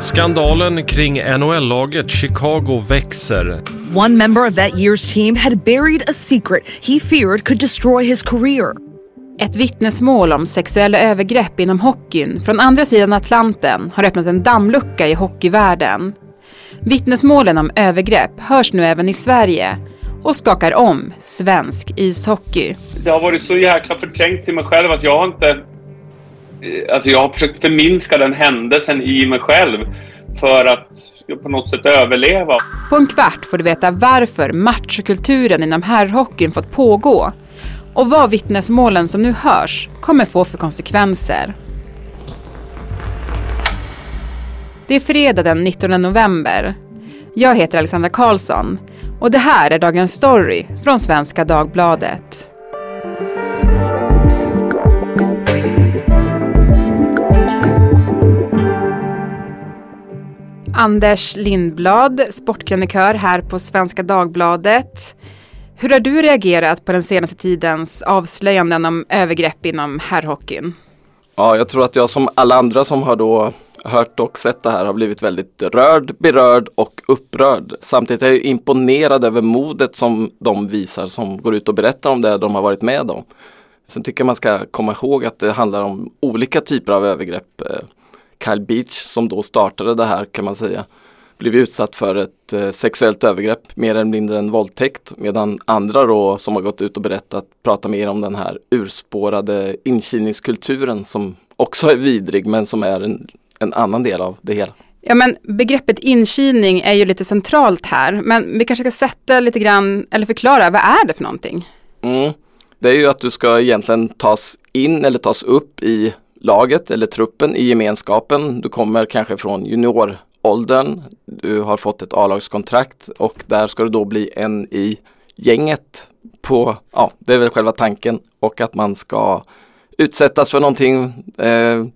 Skandalen kring NHL-laget Chicago växer. One member of that year's team had buried a secret he feared could destroy his career. Ett vittnesmål om sexuella övergrepp inom hockeyn från andra sidan Atlanten har öppnat en dammlucka i hockeyvärlden. Vittnesmålen om övergrepp hörs nu även i Sverige och skakar om svensk ishockey. Det har varit så jäkla förträngt till mig själv att jag har inte Alltså jag har försökt förminska den händelsen i mig själv för att på något sätt överleva. På en kvart får du veta varför machokulturen inom herrhockeyn fått pågå och vad vittnesmålen som nu hörs kommer få för konsekvenser. Det är fredag den 19 november. Jag heter Alexandra Karlsson och det här är dagens story från Svenska Dagbladet. Anders Lindblad, sportkrönikör här på Svenska Dagbladet. Hur har du reagerat på den senaste tidens avslöjanden om övergrepp inom herrhockeyn? Ja, jag tror att jag som alla andra som har då hört och sett det här har blivit väldigt rörd, berörd och upprörd. Samtidigt är jag imponerad över modet som de visar som går ut och berättar om det de har varit med om. Sen tycker jag man ska komma ihåg att det handlar om olika typer av övergrepp. Eh, Kyle Beach som då startade det här kan man säga blev utsatt för ett eh, sexuellt övergrepp mer eller mindre en våldtäkt medan andra då som har gått ut och berättat pratar mer om den här urspårade inkilningskulturen som också är vidrig men som är en, en annan del av det hela. Ja men begreppet inkilning är ju lite centralt här men vi kanske ska sätta lite grann eller förklara vad är det för någonting? Mm. Det är ju att du ska egentligen tas in eller tas upp i laget eller truppen i gemenskapen. Du kommer kanske från junioråldern, du har fått ett A-lagskontrakt och där ska du då bli en i gänget på, ja det är väl själva tanken och att man ska utsättas för någonting. Eh,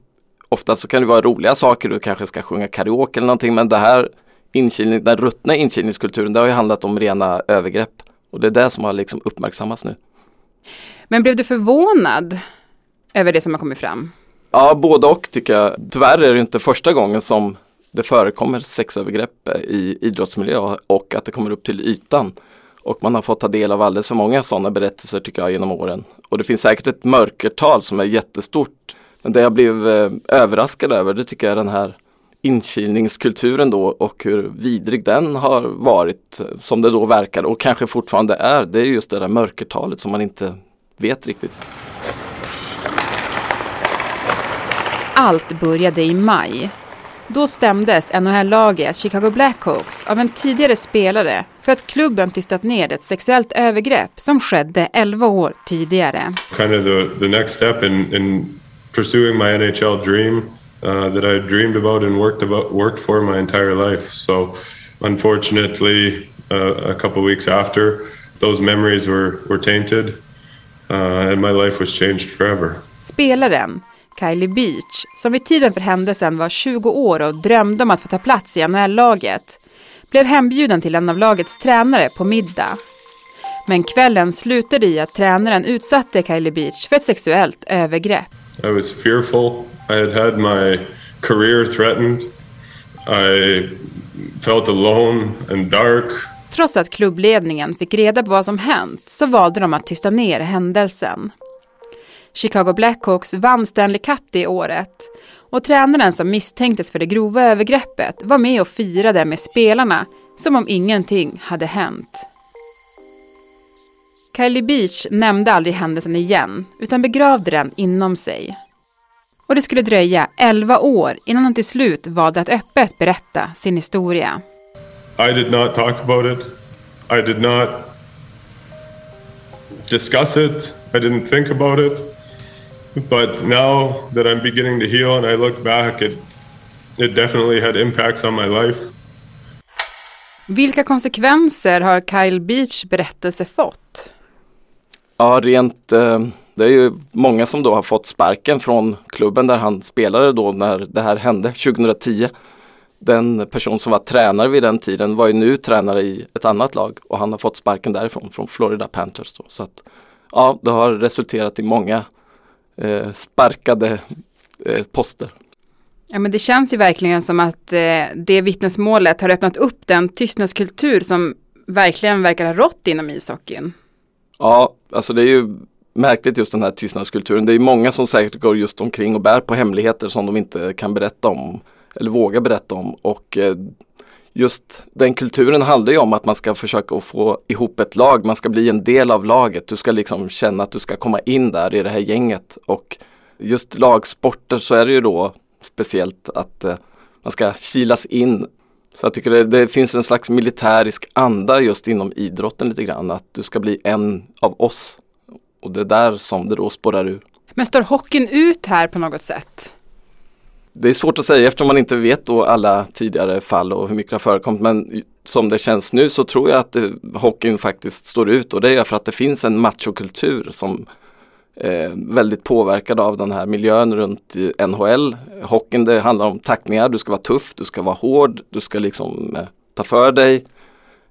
ofta så kan det vara roliga saker, du kanske ska sjunga karaoke eller någonting men det här inkilning, den ruttna inkilningskulturen det har ju handlat om rena övergrepp och det är det som har liksom uppmärksammats nu. Men blev du förvånad över det som har kommit fram? Ja, både och tycker jag. Tyvärr är det inte första gången som det förekommer sexövergrepp eh, i idrottsmiljö och att det kommer upp till ytan. Och man har fått ta del av alldeles för många sådana berättelser tycker jag genom åren. Och det finns säkert ett mörkertal som är jättestort. Men det jag blev eh, överraskad över det tycker jag är den här inkilningskulturen då och hur vidrig den har varit eh, som det då verkar och kanske fortfarande är. Det är just det där mörkertalet som man inte vet riktigt. Allt började i maj. Då stämdes NHL-laget Chicago Blackhawks av en tidigare spelare för att klubben tystat ner ett sexuellt övergrepp som skedde 11 år tidigare. Kind of the, the next step in, in pursuing my NHL dream uh, that I dreamed about and worked, about, worked for my entire life. So unfortunately, uh, a couple weeks after, those memories were, were tainted uh, and my life was changed forever. Spelaren Kylie Beach, som vid tiden för händelsen var 20 år och drömde om att få ta plats i NHL-laget, blev hembjuden till en av lagets tränare på middag. Men kvällen slutade i att tränaren utsatte Kylie Beach för ett sexuellt övergrepp. I was fearful. I had had my career threatened. I felt alone and dark. Trots att klubbledningen fick reda på vad som hänt så valde de att tysta ner händelsen. Chicago Blackhawks vann Stanley Cup det året och tränaren som misstänktes för det grova övergreppet var med och firade med spelarna som om ingenting hade hänt. Kylie Beach nämnde aldrig händelsen igen utan begravde den inom sig. Och det skulle dröja 11 år innan han till slut valde att öppet berätta sin historia. I did not talk about it. I did not discuss it. I didn't think about it. But now that I'm beginning to heal and I look back, it, it definitely had impacts on my life. Vilka konsekvenser har Kyle Beach berättelse fått? Ja, rent eh, det är ju många som då har fått sparken från klubben där han spelade då när det här hände 2010. Den person som var tränare vid den tiden var ju nu tränare i ett annat lag och han har fått sparken därifrån, från Florida Panthers. Då. Så att, ja, det har resulterat i många eh, sparkade eh, poster. Ja, men det känns ju verkligen som att eh, det vittnesmålet har öppnat upp den tystnadskultur som verkligen verkar ha rått inom ishockeyn. Ja, alltså det är ju märkligt just den här tystnadskulturen. Det är många som säkert går just omkring och bär på hemligheter som de inte kan berätta om eller våga berätta om. Och eh, just den kulturen handlar ju om att man ska försöka att få ihop ett lag, man ska bli en del av laget. Du ska liksom känna att du ska komma in där i det här gänget. Och just lagsporter så är det ju då speciellt att eh, man ska kilas in. Så jag tycker det, det, finns en slags militärisk anda just inom idrotten lite grann, att du ska bli en av oss. Och det är där som det då spårar ur. Men står hockeyn ut här på något sätt? Det är svårt att säga eftersom man inte vet då alla tidigare fall och hur mycket det har förekommit. Men som det känns nu så tror jag att det, hockeyn faktiskt står ut och det är för att det finns en machokultur som eh, väldigt påverkad av den här miljön runt NHL. Hockeyn det handlar om tacklingar, du ska vara tuff, du ska vara hård, du ska liksom eh, ta för dig.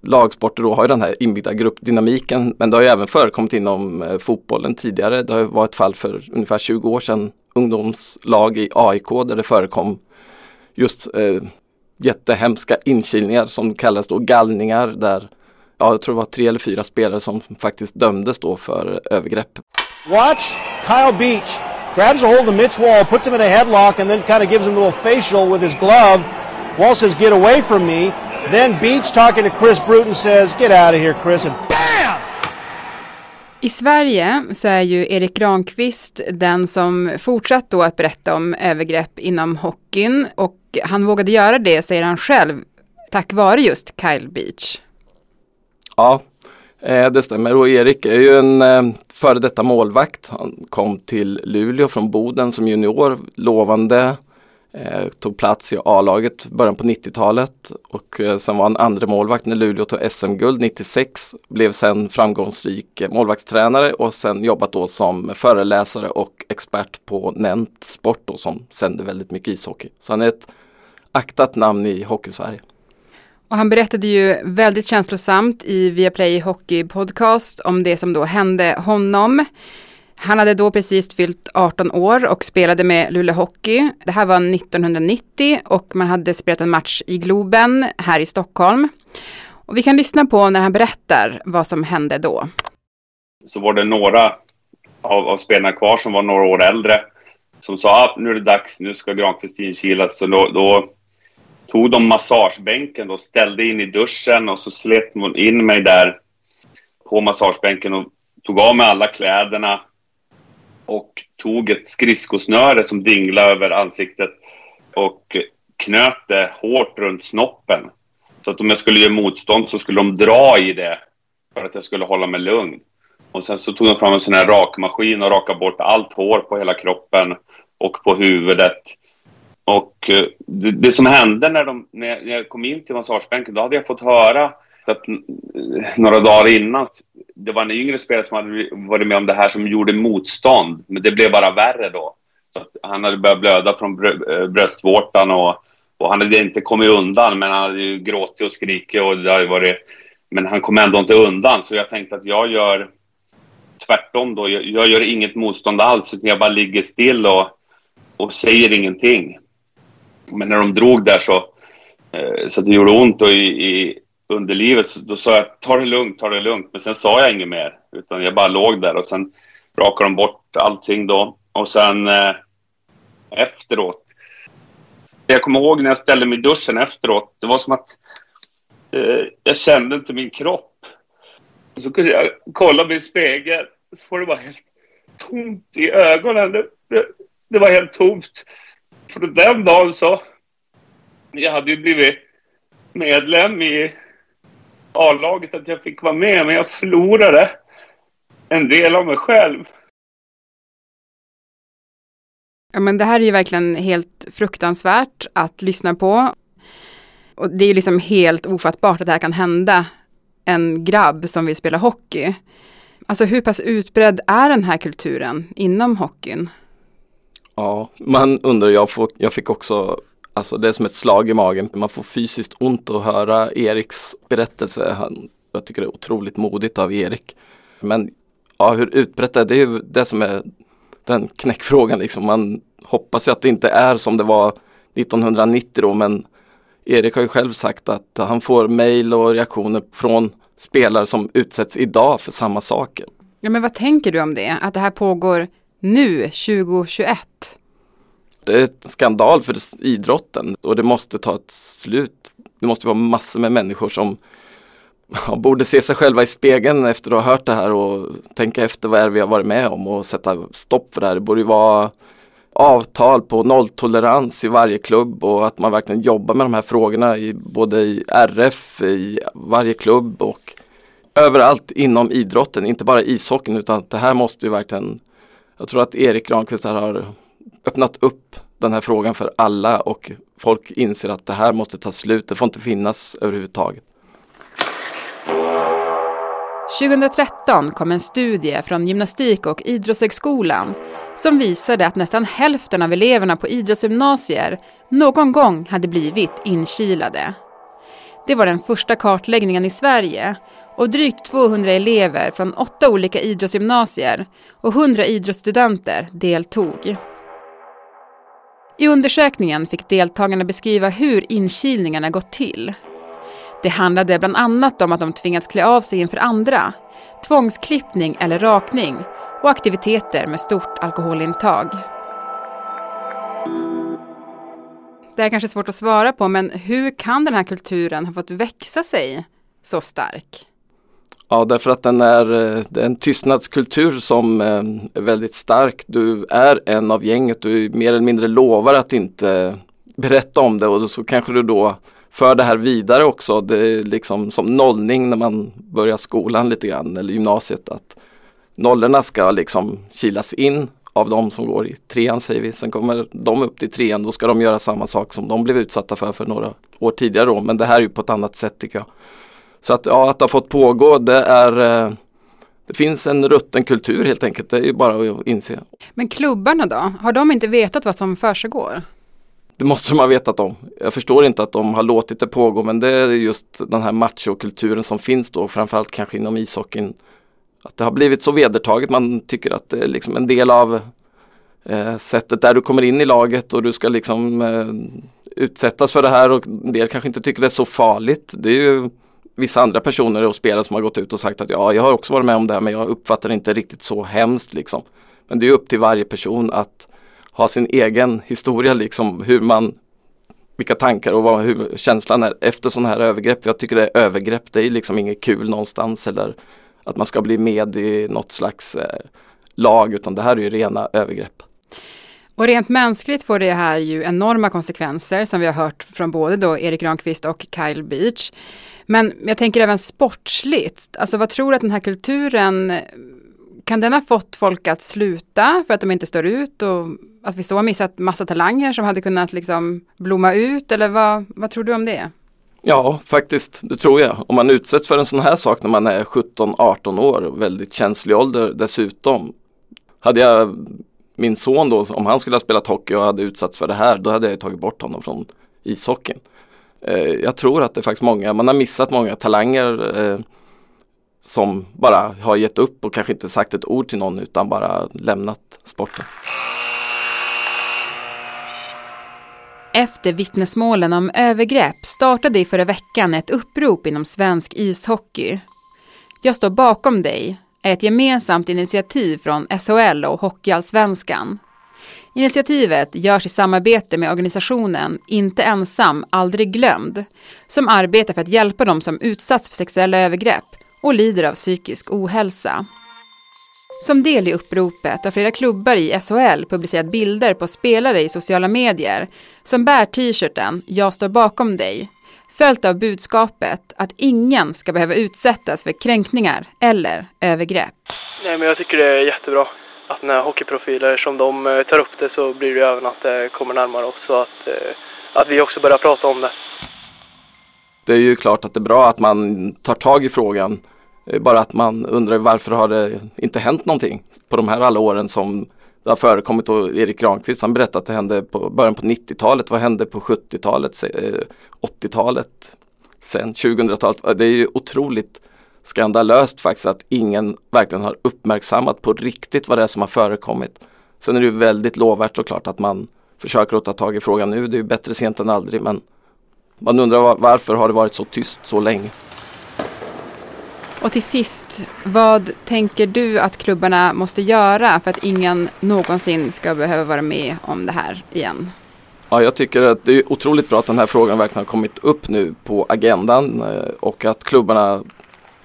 Lagsporter då har ju den här inbyggda gruppdynamiken men det har ju även förekommit inom eh, fotbollen tidigare. Det har varit ett fall för ungefär 20 år sedan, ungdomslag i AIK där det förekom just eh, jättehemska inkilningar som kallas då gallningar där ja, jag tror det var tre eller fyra spelare som faktiskt dömdes då för övergrepp. Watch Kyle Beach grabs a hold of Mitch Wall, puts him in a headlock, and then kind of gives him a little facial with his glove. Wall says, "Get away from me." Then Beach talking to Chris Bruton says, "Get out of here, Chris," and BAM! I Sverige så är ju Erik Granqvist den som fortsatt då att berätta om övergrepp inom hockeyn och han vågade göra det, säger han själv, tack vare just Kyle Beach. Ja, eh, det stämmer och Erik är ju en eh, före detta målvakt. Han kom till Luleå från Boden som junior, lovande. Eh, tog plats i A-laget början på 90-talet och eh, sen var han andra målvakt när Luleå tog SM-guld 96. Blev sen framgångsrik målvaktstränare och sen jobbat då som föreläsare och expert på Nent Sport då, som sänder väldigt mycket ishockey. Så han är ett aktat namn i Hockeysverige. Och han berättade ju väldigt känslosamt i Viaplay Hockey Podcast om det som då hände honom. Han hade då precis fyllt 18 år och spelade med Luleå Hockey. Det här var 1990 och man hade spelat en match i Globen här i Stockholm. Och vi kan lyssna på när han berättar vad som hände då. Så var det några av, av spelarna kvar som var några år äldre som sa att ah, nu är det dags, nu ska Granqvist inkilas. Så då, då tog de massagebänken och ställde in i duschen och så slet hon in mig där på massagebänken och tog av mig alla kläderna och tog ett skridskosnöre som dinglade över ansiktet och knöt det hårt runt snoppen. Så att om jag skulle göra motstånd så skulle de dra i det för att jag skulle hålla mig lugn. Och sen så tog de fram en sån här rakmaskin och rakade bort allt hår på hela kroppen och på huvudet. Och eh, det, det, som hände när, de, när jag kom in till massagebänken, då hade jag fått höra att eh, några dagar innan, det var en yngre spelare som hade varit med om det här som gjorde motstånd, men det blev bara värre då. Så han hade börjat blöda från brö, eh, bröstvårtan och, och, han hade inte kommit undan, men han hade ju gråtit och skrikit och det hade varit... Men han kom ändå inte undan, så jag tänkte att jag gör tvärtom då. Jag, jag gör inget motstånd alls, utan jag bara ligger still och, och säger ingenting. Men när de drog där så, eh, så det gjorde ont och i, i underlivet, så då sa jag ta det lugnt, ta det lugnt. Men sen sa jag inget mer, utan jag bara låg där och sen rakade de bort allting då. Och sen eh, efteråt, jag kommer ihåg när jag ställde mig i duschen efteråt, det var som att eh, jag kände inte min kropp. Så kunde jag kolla mig i spegeln, så var det bara helt tomt i ögonen. Det, det, det var helt tomt. För den dagen så... Jag hade ju blivit medlem i A-laget, att jag fick vara med, men jag förlorade en del av mig själv. Ja, men det här är ju verkligen helt fruktansvärt att lyssna på. Och det är ju liksom helt ofattbart att det här kan hända en grabb som vill spela hockey. Alltså hur pass utbredd är den här kulturen inom hockeyn? Ja, man undrar, jag, får, jag fick också, alltså det är som ett slag i magen. Man får fysiskt ont att höra Eriks berättelse. Han, jag tycker det är otroligt modigt av Erik. Men ja, hur utbrett det är, det är ju det som är den knäckfrågan liksom. Man hoppas ju att det inte är som det var 1990 då men Erik har ju själv sagt att han får mejl och reaktioner från spelare som utsätts idag för samma saker. Ja, men vad tänker du om det? Att det här pågår nu, 2021? Det är en skandal för idrotten och det måste ta ett slut. Det måste vara massor med människor som borde se sig själva i spegeln efter att ha hört det här och tänka efter vad är det vi har varit med om och sätta stopp för det här. Det borde ju vara avtal på nolltolerans i varje klubb och att man verkligen jobbar med de här frågorna i, både i RF, i varje klubb och överallt inom idrotten, inte bara ishockeyn utan det här måste ju verkligen Jag tror att Erik Granqvist har öppnat upp den här frågan för alla och folk inser att det här måste ta slut, det får inte finnas överhuvudtaget. 2013 kom en studie från Gymnastik och idrottshögskolan som visade att nästan hälften av eleverna på idrottsgymnasier någon gång hade blivit inkilade. Det var den första kartläggningen i Sverige och drygt 200 elever från åtta olika idrottsgymnasier och 100 idrottsstudenter deltog. I undersökningen fick deltagarna beskriva hur inkilningarna gått till. Det handlade bland annat om att de tvingats klä av sig inför andra, tvångsklippning eller rakning och aktiviteter med stort alkoholintag. Det är kanske svårt att svara på, men hur kan den här kulturen ha fått växa sig så stark? Ja, därför att den är, eh, det är en tystnadskultur som eh, är väldigt stark. Du är en av gänget, du mer eller mindre lovar att inte eh, berätta om det och så kanske du då för det här vidare också. Det är liksom som nollning när man börjar skolan lite grann eller gymnasiet att nollorna ska liksom kilas in av de som går i trean säger vi. Sen kommer de upp till trean, då ska de göra samma sak som de blev utsatta för för några år tidigare då. Men det här är ju på ett annat sätt tycker jag. Så att, ja, att det har fått pågå det är eh, det finns en rutten kultur helt enkelt, det är ju bara att inse. Men klubbarna då, har de inte vetat vad som försiggår? Det måste de ha vetat om. Jag förstår inte att de har låtit det pågå men det är just den här machokulturen som finns då, framförallt kanske inom ishockeyn. Att det har blivit så vedertaget, man tycker att det är liksom en del av eh, sättet där du kommer in i laget och du ska liksom eh, utsättas för det här och en del kanske inte tycker det är så farligt. Det är ju vissa andra personer och spelare som har gått ut och sagt att ja, jag har också varit med om det här men jag uppfattar det inte riktigt så hemskt liksom. Men det är upp till varje person att ha sin egen historia liksom hur man vilka tankar och vad, hur känslan är efter sådana här övergrepp. Jag tycker det är övergrepp, det är liksom inget kul någonstans eller att man ska bli med i något slags eh, lag utan det här är ju rena övergrepp. Och rent mänskligt får det här ju enorma konsekvenser som vi har hört från både då Erik Granqvist och Kyle Beach. Men jag tänker även sportsligt, alltså vad tror du att den här kulturen, kan den ha fått folk att sluta för att de inte står ut och att vi så har missat massa talanger som hade kunnat liksom blomma ut eller vad, vad tror du om det? Ja, faktiskt, det tror jag. Om man utsätts för en sån här sak när man är 17-18 år, väldigt känslig ålder dessutom. Hade jag min son då, om han skulle ha spelat hockey och hade utsatts för det här, då hade jag tagit bort honom från ishockeyn. Eh, jag tror att det är faktiskt många, man har missat många talanger eh, som bara har gett upp och kanske inte sagt ett ord till någon utan bara lämnat sporten. Efter vittnesmålen om övergrepp startade i förra veckan ett upprop inom svensk ishockey. Jag står bakom dig är ett gemensamt initiativ från SHL och Hockeyallsvenskan. Initiativet görs i samarbete med organisationen Inte ensam, aldrig glömd som arbetar för att hjälpa de som utsatts för sexuella övergrepp och lider av psykisk ohälsa. Som del i uppropet har flera klubbar i SHL publicerat bilder på spelare i sociala medier som bär t-shirten “Jag står bakom dig” följt av budskapet att ingen ska behöva utsättas för kränkningar eller övergrepp. Nej, men jag tycker det är jättebra att när hockeyprofiler som de eh, tar upp det så blir det även att det kommer närmare oss och att, eh, att vi också börjar prata om det. Det är ju klart att det är bra att man tar tag i frågan. Bara att man undrar varför har det inte hänt någonting på de här alla åren som det har förekommit och Erik Granqvist han berättade att det hände på början på 90-talet. Vad hände på 70-talet, 80-talet, eh, sen 2000-talet? Det är ju otroligt skandalöst faktiskt att ingen verkligen har uppmärksammat på riktigt vad det är som har förekommit. Sen är det ju väldigt lovvärt såklart att man försöker att ta tag i frågan nu. Det är ju bättre sent än aldrig men man undrar varför har det varit så tyst så länge? Och till sist, vad tänker du att klubbarna måste göra för att ingen någonsin ska behöva vara med om det här igen? Ja, jag tycker att det är otroligt bra att den här frågan verkligen har kommit upp nu på agendan eh, och att klubbarna,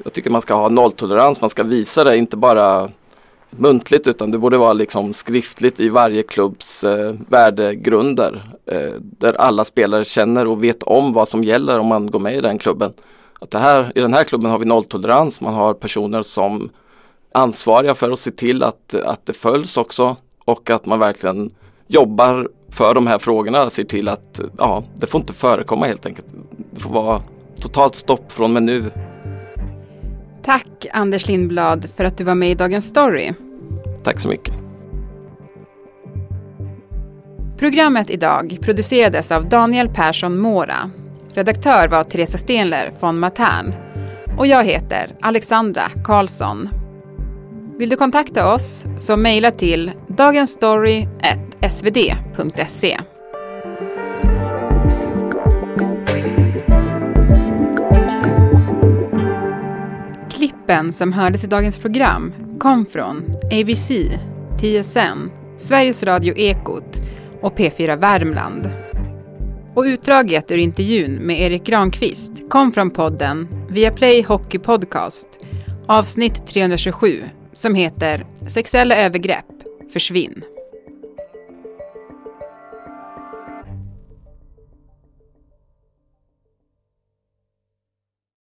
jag tycker man ska ha nolltolerans, man ska visa det, inte bara muntligt utan det borde vara liksom skriftligt i varje klubbs eh, värdegrunder eh, där alla spelare känner och vet om vad som gäller om man går med i den klubben. Att det här, I den här klubben har vi nolltolerans, man har personer som ansvariga för att se till att, att det följs också och att man verkligen jobbar för de här frågorna, ser till att ja, det får inte förekomma helt enkelt. Det får vara totalt stopp från och med nu. Tack Anders Lindblad för att du var med i Dagens Story. Tack så mycket. Programmet idag producerades av Daniel Persson Mora. Redaktör var Teresa Stenler von Matern. Och jag heter Alexandra Karlsson. Vill du kontakta oss så mejla till dagensstory.svd.se. Klippen som hördes i dagens program kom från ABC, TSN, Sveriges Radio Ekot och P4 Värmland. Och utdraget ur intervjun med Erik Granqvist kom från podden Viaplay Hockey Podcast, avsnitt 327, som heter Sexuella övergrepp, försvinn.